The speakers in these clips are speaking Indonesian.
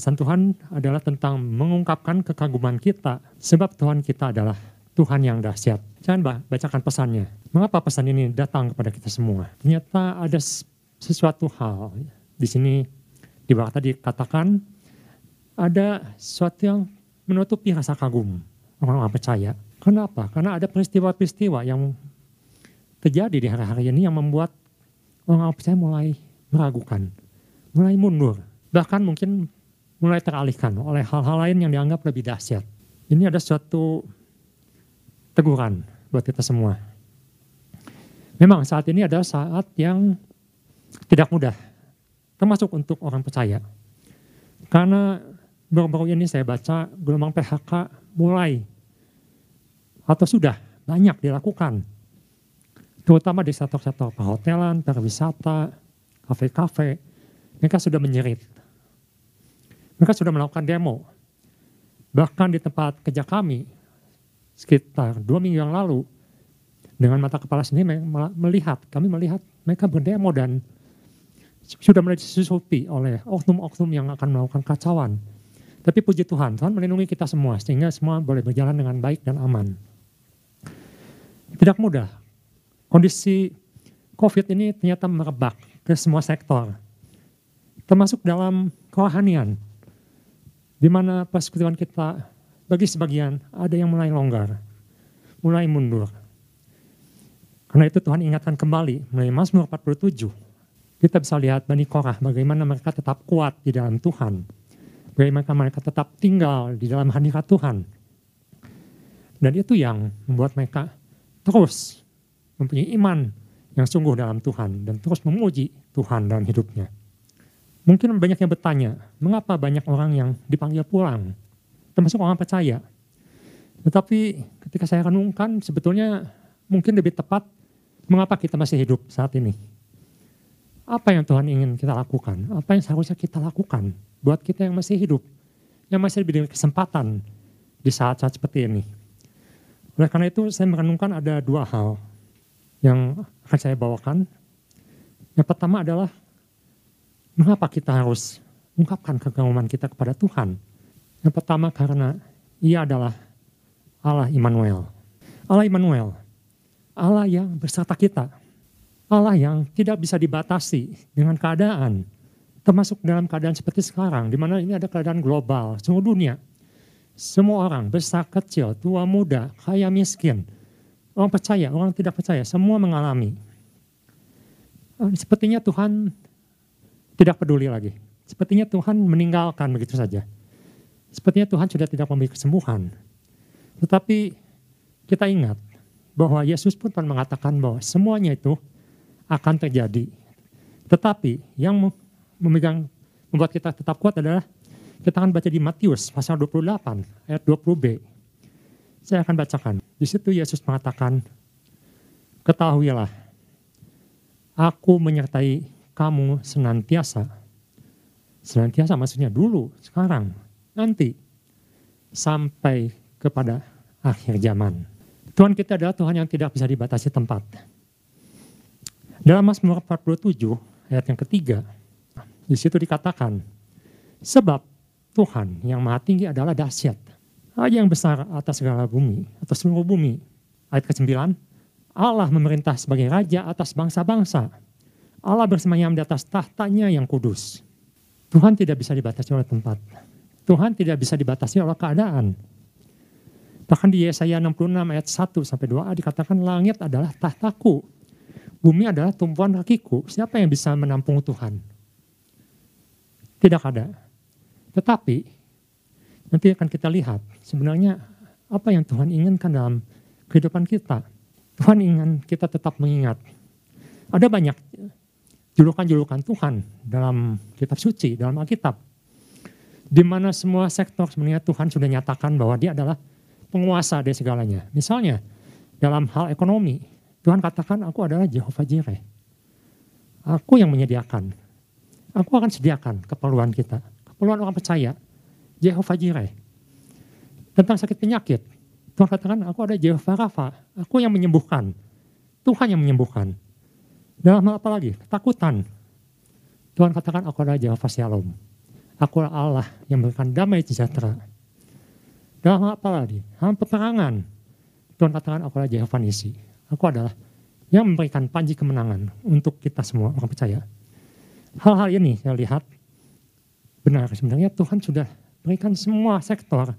Pesan Tuhan adalah tentang mengungkapkan kekaguman kita, sebab Tuhan kita adalah Tuhan yang dahsyat. Jangan bacakan pesannya. Mengapa pesan ini datang kepada kita semua? Ternyata ada sesuatu hal di sini di bawah tadi katakan ada sesuatu yang menutupi rasa kagum orang-orang percaya. Kenapa? Karena ada peristiwa-peristiwa yang terjadi di hari-hari ini yang membuat orang-orang percaya mulai meragukan, mulai mundur, bahkan mungkin mulai teralihkan oleh hal-hal lain yang dianggap lebih dahsyat. Ini ada suatu teguran buat kita semua. Memang saat ini adalah saat yang tidak mudah, termasuk untuk orang percaya. Karena baru-baru ini saya baca gelombang PHK mulai atau sudah banyak dilakukan. Terutama di sektor-sektor perhotelan, pariwisata, kafe-kafe. Mereka sudah menyerit mereka sudah melakukan demo. Bahkan di tempat kerja kami, sekitar dua minggu yang lalu, dengan mata kepala sendiri melihat, kami melihat mereka berdemo dan sudah mulai disusupi oleh oknum-oknum yang akan melakukan kacauan. Tapi puji Tuhan, Tuhan melindungi kita semua sehingga semua boleh berjalan dengan baik dan aman. Tidak mudah. Kondisi COVID ini ternyata merebak ke semua sektor. Termasuk dalam kerohanian di mana persekutuan kita bagi sebagian ada yang mulai longgar, mulai mundur. Karena itu Tuhan ingatkan kembali melalui Mazmur 47. Kita bisa lihat Bani Korah bagaimana mereka tetap kuat di dalam Tuhan. Bagaimana mereka tetap tinggal di dalam hadirat Tuhan. Dan itu yang membuat mereka terus mempunyai iman yang sungguh dalam Tuhan dan terus memuji Tuhan dalam hidupnya. Mungkin banyak yang bertanya, mengapa banyak orang yang dipanggil pulang, termasuk orang percaya. Tetapi ketika saya renungkan, sebetulnya mungkin lebih tepat mengapa kita masih hidup saat ini. Apa yang Tuhan ingin kita lakukan? Apa yang seharusnya kita lakukan buat kita yang masih hidup, yang masih diberi kesempatan di saat-saat seperti ini. Oleh karena itu saya merenungkan ada dua hal yang akan saya bawakan. Yang pertama adalah Mengapa kita harus ungkapkan kekaguman kita kepada Tuhan? Yang pertama karena ia adalah Allah Immanuel. Allah Immanuel, Allah yang berserta kita. Allah yang tidak bisa dibatasi dengan keadaan. Termasuk dalam keadaan seperti sekarang, di mana ini ada keadaan global, seluruh dunia. Semua orang, besar, kecil, tua, muda, kaya, miskin, orang percaya, orang tidak percaya, semua mengalami. Sepertinya Tuhan tidak peduli lagi. Sepertinya Tuhan meninggalkan begitu saja. Sepertinya Tuhan sudah tidak memberi kesembuhan. Tetapi kita ingat bahwa Yesus pun pernah mengatakan bahwa semuanya itu akan terjadi. Tetapi yang memegang membuat kita tetap kuat adalah kita akan baca di Matius pasal 28 ayat 20b. Saya akan bacakan. Di situ Yesus mengatakan, ketahuilah, aku menyertai kamu senantiasa, senantiasa maksudnya dulu, sekarang, nanti, sampai kepada akhir zaman. Tuhan kita adalah Tuhan yang tidak bisa dibatasi tempat. Dalam Mazmur 47 ayat yang ketiga, di situ dikatakan, sebab Tuhan yang maha tinggi adalah dahsyat. Aja yang besar atas segala bumi, atau seluruh bumi. Ayat ke-9, Allah memerintah sebagai raja atas bangsa-bangsa. Allah bersemayam di atas tahtanya yang kudus. Tuhan tidak bisa dibatasi oleh tempat. Tuhan tidak bisa dibatasi oleh keadaan. Bahkan di Yesaya 66 ayat 1 sampai 2a dikatakan langit adalah tahtaku. Bumi adalah tumpuan kakiku. Siapa yang bisa menampung Tuhan? Tidak ada. Tetapi nanti akan kita lihat sebenarnya apa yang Tuhan inginkan dalam kehidupan kita. Tuhan ingin kita tetap mengingat. Ada banyak julukan-julukan Tuhan dalam kitab suci, dalam Alkitab. Di mana semua sektor sebenarnya Tuhan sudah nyatakan bahwa dia adalah penguasa dari segalanya. Misalnya dalam hal ekonomi, Tuhan katakan aku adalah Jehovah Jireh. Aku yang menyediakan. Aku akan sediakan keperluan kita. Keperluan orang percaya. Jehovah Jireh. Tentang sakit penyakit, Tuhan katakan aku ada Jehovah Rafa. Aku yang menyembuhkan. Tuhan yang menyembuhkan. Dalam hal apa lagi? Ketakutan. Tuhan katakan aku adalah Jehovah Shalom. Aku Allah yang memberikan damai sejahtera. Dalam apa lagi? Dalam peperangan. Tuhan katakan aku adalah Jehovah Nisi. Aku adalah yang memberikan panji kemenangan untuk kita semua orang percaya. Hal-hal ini saya lihat benar sebenarnya Tuhan sudah berikan semua sektor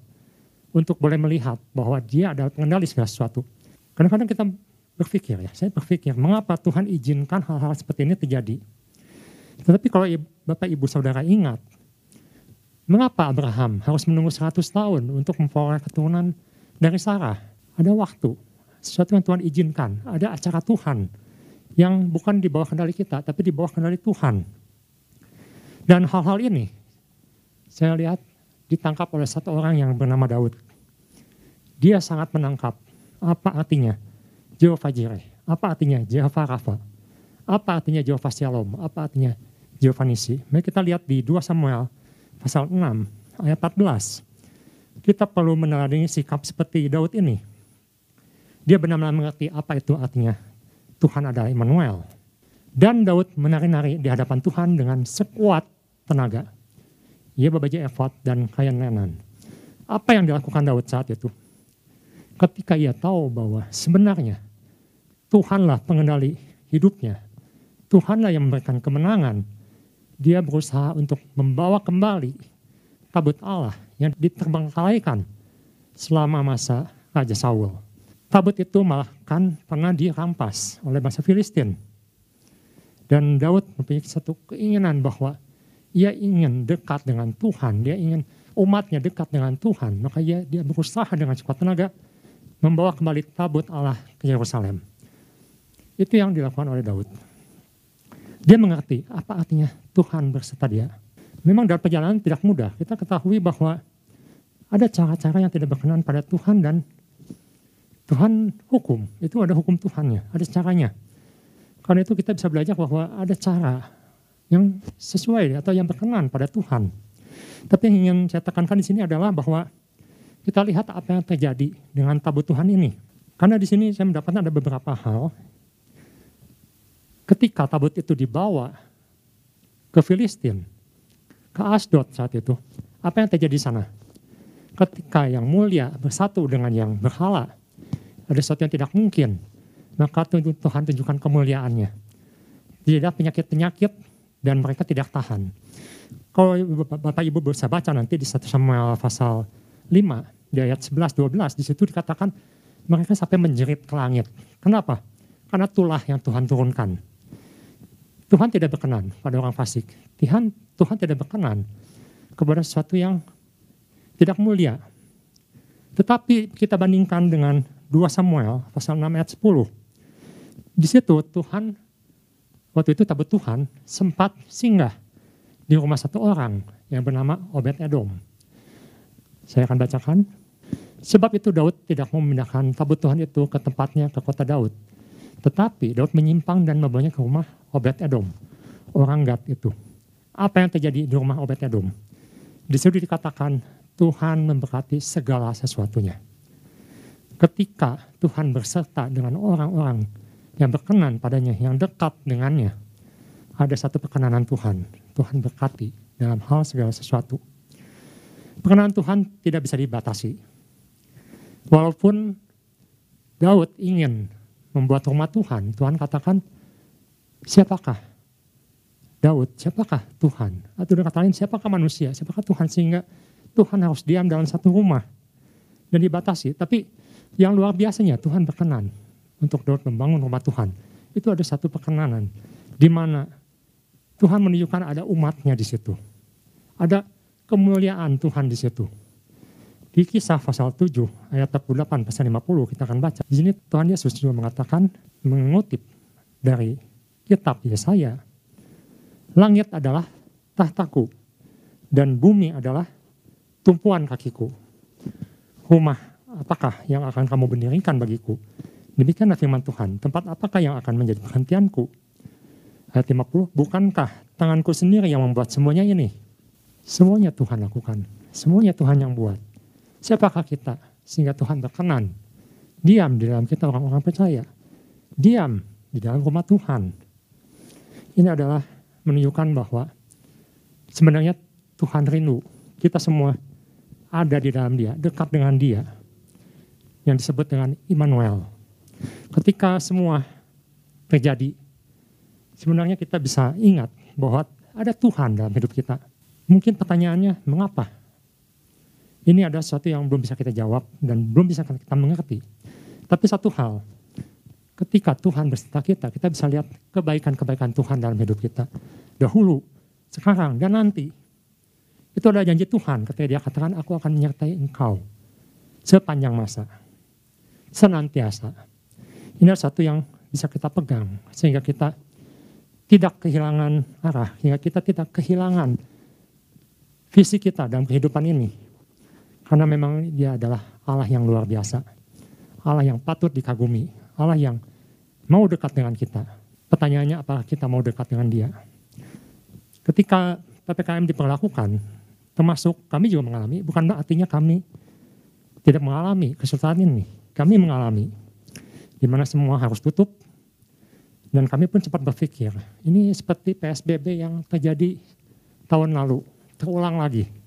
untuk boleh melihat bahwa dia adalah pengendali segala sesuatu. Kadang-kadang kita berpikir ya, saya berpikir mengapa Tuhan izinkan hal-hal seperti ini terjadi. Tetapi kalau Bapak Ibu Saudara ingat, Mengapa Abraham harus menunggu 100 tahun untuk memperoleh keturunan dari Sarah? Ada waktu, sesuatu yang Tuhan izinkan, ada acara Tuhan yang bukan di bawah kendali kita, tapi di bawah kendali Tuhan. Dan hal-hal ini saya lihat ditangkap oleh satu orang yang bernama Daud. Dia sangat menangkap apa artinya Jehovah Jireh, apa artinya Jehovah Rafa, apa artinya Jehovah Shalom, apa artinya Jehovah Nisi. Mari kita lihat di 2 Samuel pasal 6 ayat 14. Kita perlu meneladani sikap seperti Daud ini. Dia benar-benar mengerti apa itu artinya Tuhan adalah Immanuel. Dan Daud menari-nari di hadapan Tuhan dengan sekuat tenaga. Ia berbaju efod dan kain lenan. Apa yang dilakukan Daud saat itu? Ketika ia tahu bahwa sebenarnya Tuhanlah pengendali hidupnya. Tuhanlah yang memberikan kemenangan dia berusaha untuk membawa kembali tabut Allah yang diterbengkalaikan selama masa Raja Saul. Tabut itu malah kan pernah dirampas oleh bangsa Filistin. Dan Daud mempunyai satu keinginan bahwa ia ingin dekat dengan Tuhan, dia ingin umatnya dekat dengan Tuhan, maka dia, dia berusaha dengan sekuat tenaga membawa kembali tabut Allah ke Yerusalem. Itu yang dilakukan oleh Daud. Dia mengerti apa artinya Tuhan berserta dia. Memang dalam perjalanan tidak mudah. Kita ketahui bahwa ada cara-cara yang tidak berkenan pada Tuhan dan Tuhan hukum. Itu ada hukum Tuhannya, ada caranya. Karena itu kita bisa belajar bahwa ada cara yang sesuai atau yang berkenan pada Tuhan. Tapi yang ingin saya tekankan di sini adalah bahwa kita lihat apa yang terjadi dengan tabut Tuhan ini. Karena di sini saya mendapatkan ada beberapa hal ketika tabut itu dibawa ke Filistin, ke Asdod saat itu, apa yang terjadi di sana? Ketika yang mulia bersatu dengan yang berhala, ada sesuatu yang tidak mungkin, maka Tuhan tunjukkan kemuliaannya. Tidak penyakit-penyakit dan mereka tidak tahan. Kalau Bapak Ibu bisa baca nanti di 1 Samuel pasal 5, di ayat 11-12, di situ dikatakan mereka sampai menjerit ke langit. Kenapa? Karena tulah yang Tuhan turunkan Tuhan tidak berkenan pada orang fasik. Tuhan, Tuhan tidak berkenan kepada sesuatu yang tidak mulia. Tetapi kita bandingkan dengan 2 Samuel pasal 6 ayat 10. Di situ Tuhan, waktu itu tabut Tuhan sempat singgah di rumah satu orang yang bernama Obed Edom. Saya akan bacakan. Sebab itu Daud tidak memindahkan tabut Tuhan itu ke tempatnya ke kota Daud. Tetapi Daud menyimpang dan membawanya ke rumah Obed Edom, orang Gad itu. Apa yang terjadi di rumah Obed Edom? Di situ dikatakan Tuhan memberkati segala sesuatunya. Ketika Tuhan berserta dengan orang-orang yang berkenan padanya, yang dekat dengannya, ada satu perkenanan Tuhan. Tuhan berkati dalam hal segala sesuatu. Perkenanan Tuhan tidak bisa dibatasi. Walaupun Daud ingin membuat rumah Tuhan, Tuhan katakan, siapakah Daud, siapakah Tuhan? Atau dengan kata lain, siapakah manusia, siapakah Tuhan? Sehingga Tuhan harus diam dalam satu rumah dan dibatasi. Tapi yang luar biasanya Tuhan berkenan untuk Daud membangun rumah Tuhan. Itu ada satu perkenanan di mana Tuhan menunjukkan ada umatnya di situ. Ada kemuliaan Tuhan di situ. Di kisah pasal 7 ayat 48 pasal 50 kita akan baca. Di sini Tuhan Yesus juga mengatakan mengutip dari kitab Yesaya. Langit adalah tahtaku dan bumi adalah tumpuan kakiku. Rumah apakah yang akan kamu berdirikan bagiku? Demikianlah firman Tuhan. Tempat apakah yang akan menjadi perhentianku? Ayat 50, bukankah tanganku sendiri yang membuat semuanya ini? Semuanya Tuhan lakukan. Semuanya Tuhan yang buat. Siapakah kita sehingga Tuhan berkenan? Diam di dalam kita orang-orang percaya. Diam di dalam rumah Tuhan. Ini adalah menunjukkan bahwa sebenarnya Tuhan rindu kita semua ada di dalam dia, dekat dengan dia. Yang disebut dengan Immanuel. Ketika semua terjadi, sebenarnya kita bisa ingat bahwa ada Tuhan dalam hidup kita. Mungkin pertanyaannya, mengapa? Ini ada sesuatu yang belum bisa kita jawab dan belum bisa kita mengerti. Tapi satu hal, ketika Tuhan berserta kita, kita bisa lihat kebaikan-kebaikan Tuhan dalam hidup kita. Dahulu, sekarang, dan nanti. Itu adalah janji Tuhan ketika dia katakan, aku akan menyertai engkau sepanjang masa. Senantiasa. Ini adalah satu yang bisa kita pegang, sehingga kita tidak kehilangan arah, sehingga kita tidak kehilangan visi kita dalam kehidupan ini. Karena memang dia adalah Allah yang luar biasa. Allah yang patut dikagumi. Allah yang mau dekat dengan kita. Pertanyaannya apakah kita mau dekat dengan dia? Ketika PPKM diperlakukan, termasuk kami juga mengalami, bukan artinya kami tidak mengalami kesulitan ini. Kami mengalami, di mana semua harus tutup, dan kami pun cepat berpikir, ini seperti PSBB yang terjadi tahun lalu, terulang lagi.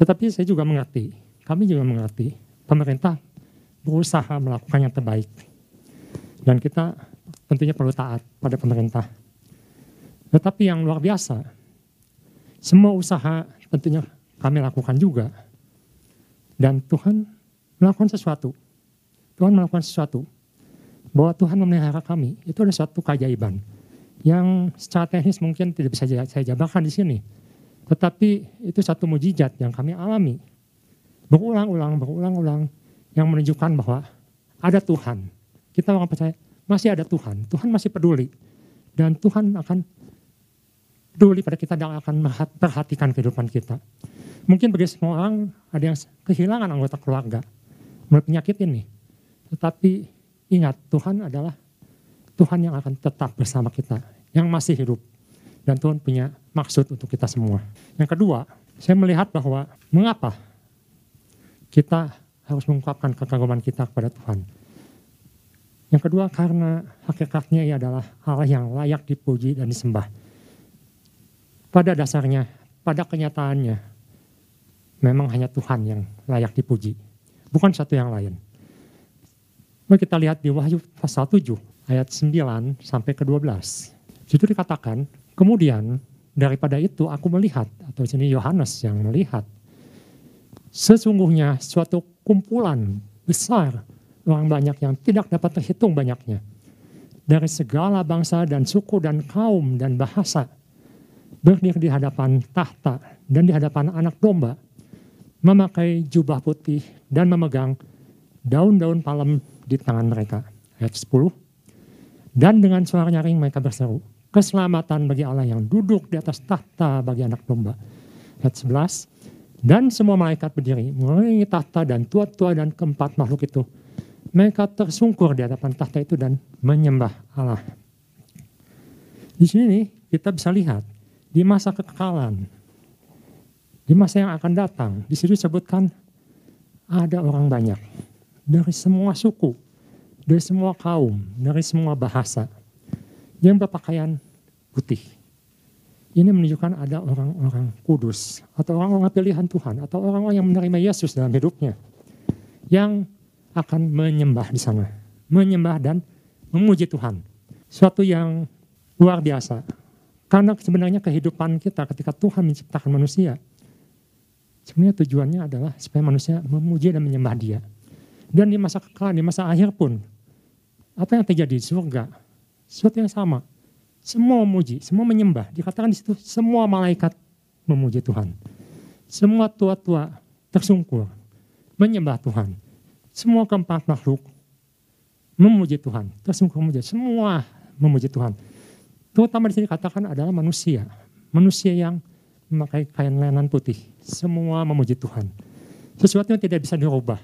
Tetapi saya juga mengerti, kami juga mengerti, pemerintah berusaha melakukan yang terbaik dan kita tentunya perlu taat pada pemerintah. Tetapi yang luar biasa, semua usaha tentunya kami lakukan juga. Dan Tuhan melakukan sesuatu. Tuhan melakukan sesuatu. Bahwa Tuhan memelihara kami, itu adalah suatu keajaiban. Yang secara teknis mungkin tidak bisa saya jabarkan di sini. Tetapi itu satu mujizat yang kami alami. Berulang-ulang, berulang-ulang. Yang menunjukkan bahwa ada Tuhan kita orang percaya masih ada Tuhan. Tuhan masih peduli. Dan Tuhan akan peduli pada kita dan akan perhatikan kehidupan kita. Mungkin bagi semua orang ada yang kehilangan anggota keluarga melalui penyakit ini. Tetapi ingat Tuhan adalah Tuhan yang akan tetap bersama kita. Yang masih hidup. Dan Tuhan punya maksud untuk kita semua. Yang kedua, saya melihat bahwa mengapa kita harus mengungkapkan kekaguman kita kepada Tuhan. Yang kedua karena hakikatnya ia adalah Allah yang layak dipuji dan disembah. Pada dasarnya, pada kenyataannya, memang hanya Tuhan yang layak dipuji. Bukan satu yang lain. Mari kita lihat di Wahyu pasal 7 ayat 9 sampai ke 12. Itu dikatakan, kemudian daripada itu aku melihat, atau sini Yohanes yang melihat, sesungguhnya suatu kumpulan besar orang banyak yang tidak dapat terhitung banyaknya. Dari segala bangsa dan suku dan kaum dan bahasa berdiri di hadapan tahta dan di hadapan anak domba, memakai jubah putih dan memegang daun-daun palem di tangan mereka. Ayat 10. Dan dengan suara nyaring mereka berseru, keselamatan bagi Allah yang duduk di atas tahta bagi anak domba. Ayat 11. Dan semua malaikat berdiri mengelilingi tahta dan tua-tua dan keempat makhluk itu mereka tersungkur di hadapan tahta itu dan menyembah Allah. Di sini kita bisa lihat di masa kekekalan, di masa yang akan datang, di situ disebutkan ada orang banyak dari semua suku, dari semua kaum, dari semua bahasa yang berpakaian putih. Ini menunjukkan ada orang-orang kudus atau orang-orang pilihan Tuhan atau orang-orang yang menerima Yesus dalam hidupnya yang akan menyembah di sana. Menyembah dan memuji Tuhan. Suatu yang luar biasa. Karena sebenarnya kehidupan kita ketika Tuhan menciptakan manusia, sebenarnya tujuannya adalah supaya manusia memuji dan menyembah dia. Dan di masa kekal, di masa akhir pun, apa yang terjadi di surga? Sesuatu yang sama. Semua memuji, semua menyembah. Dikatakan di situ semua malaikat memuji Tuhan. Semua tua-tua tersungkur menyembah Tuhan. Semua keempat makhluk memuji Tuhan. Tersungkur memuji. Semua memuji Tuhan. Terutama di sini katakan adalah manusia. Manusia yang memakai kain lenan putih. Semua memuji Tuhan. Sesuatu yang tidak bisa dirubah.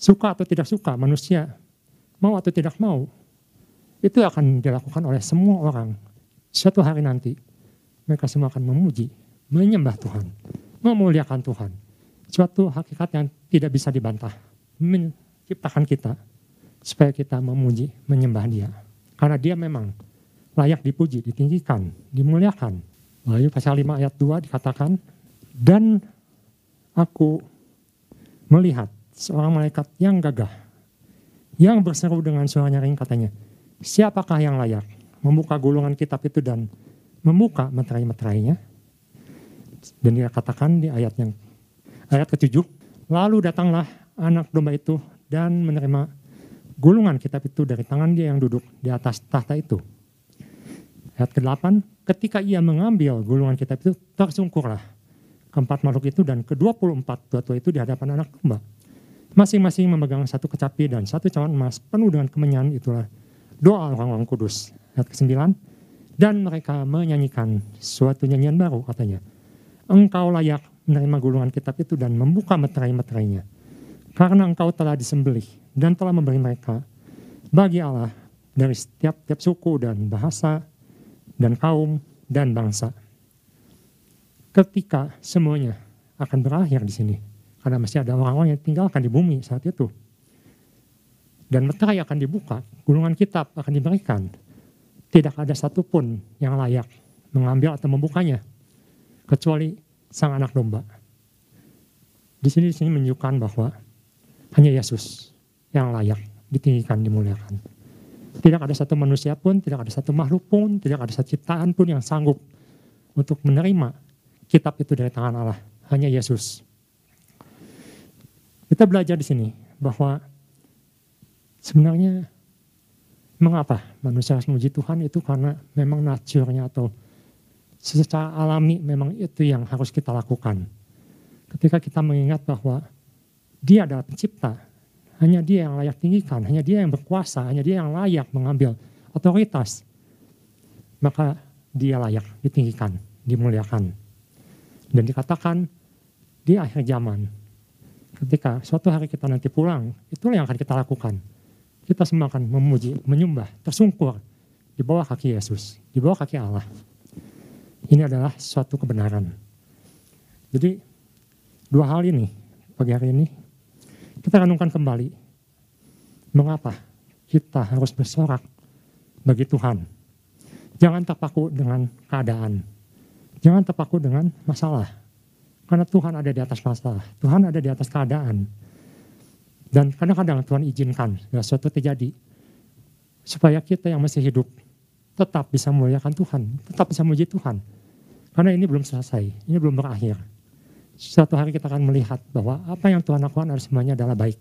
Suka atau tidak suka manusia, mau atau tidak mau, itu akan dilakukan oleh semua orang. Suatu hari nanti, mereka semua akan memuji, menyembah Tuhan, memuliakan Tuhan suatu hakikat yang tidak bisa dibantah. Menciptakan kita supaya kita memuji, menyembah dia. Karena dia memang layak dipuji, ditinggikan, dimuliakan. Wahyu pasal 5 ayat 2 dikatakan, dan aku melihat seorang malaikat yang gagah, yang berseru dengan suara nyaring katanya, siapakah yang layak membuka gulungan kitab itu dan membuka meterai-meterainya? Dan dia katakan di ayat yang ayat ketujuh, lalu datanglah anak domba itu dan menerima gulungan kitab itu dari tangan dia yang duduk di atas tahta itu. Ayat ke-8, ketika ia mengambil gulungan kitab itu, tersungkurlah keempat makhluk itu dan ke-24 tua-tua itu di hadapan anak domba. Masing-masing memegang satu kecapi dan satu cawan emas penuh dengan kemenyan itulah doa orang-orang kudus. Ayat ke-9, dan mereka menyanyikan suatu nyanyian baru katanya. Engkau layak menerima gulungan kitab itu dan membuka meterai-meterainya. Karena engkau telah disembelih dan telah memberi mereka bagi Allah dari setiap-tiap suku dan bahasa dan kaum dan bangsa. Ketika semuanya akan berakhir di sini, karena masih ada orang-orang yang tinggalkan di bumi saat itu. Dan meterai akan dibuka, gulungan kitab akan diberikan. Tidak ada satupun yang layak mengambil atau membukanya, kecuali sang anak domba. Di sini di sini menunjukkan bahwa hanya Yesus yang layak ditinggikan, dimuliakan. Tidak ada satu manusia pun, tidak ada satu makhluk pun, tidak ada satu ciptaan pun yang sanggup untuk menerima kitab itu dari tangan Allah. Hanya Yesus. Kita belajar di sini bahwa sebenarnya mengapa manusia harus memuji Tuhan itu karena memang naturnya atau secara alami memang itu yang harus kita lakukan. Ketika kita mengingat bahwa dia adalah pencipta, hanya dia yang layak tinggikan, hanya dia yang berkuasa, hanya dia yang layak mengambil otoritas. Maka dia layak ditinggikan, dimuliakan. Dan dikatakan di akhir zaman, ketika suatu hari kita nanti pulang, itulah yang akan kita lakukan. Kita semua akan memuji, menyembah, tersungkur di bawah kaki Yesus, di bawah kaki Allah. Ini adalah suatu kebenaran. Jadi dua hal ini pagi hari ini kita renungkan kembali, mengapa kita harus bersorak bagi Tuhan. Jangan terpaku dengan keadaan. Jangan terpaku dengan masalah. Karena Tuhan ada di atas masalah. Tuhan ada di atas keadaan. Dan kadang-kadang Tuhan izinkan ya, sesuatu terjadi. Supaya kita yang masih hidup tetap bisa memuliakan Tuhan. Tetap bisa memuji Tuhan. Karena ini belum selesai. Ini belum berakhir suatu hari kita akan melihat bahwa apa yang Tuhan lakukan harus semuanya adalah baik.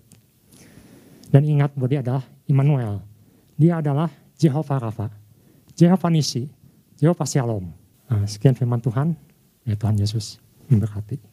Dan ingat bahwa dia adalah Immanuel. Dia adalah Jehovah Rafa, Jehovah Nisi, Jehovah Shalom. Nah, sekian firman Tuhan, ya Tuhan Yesus memberkati.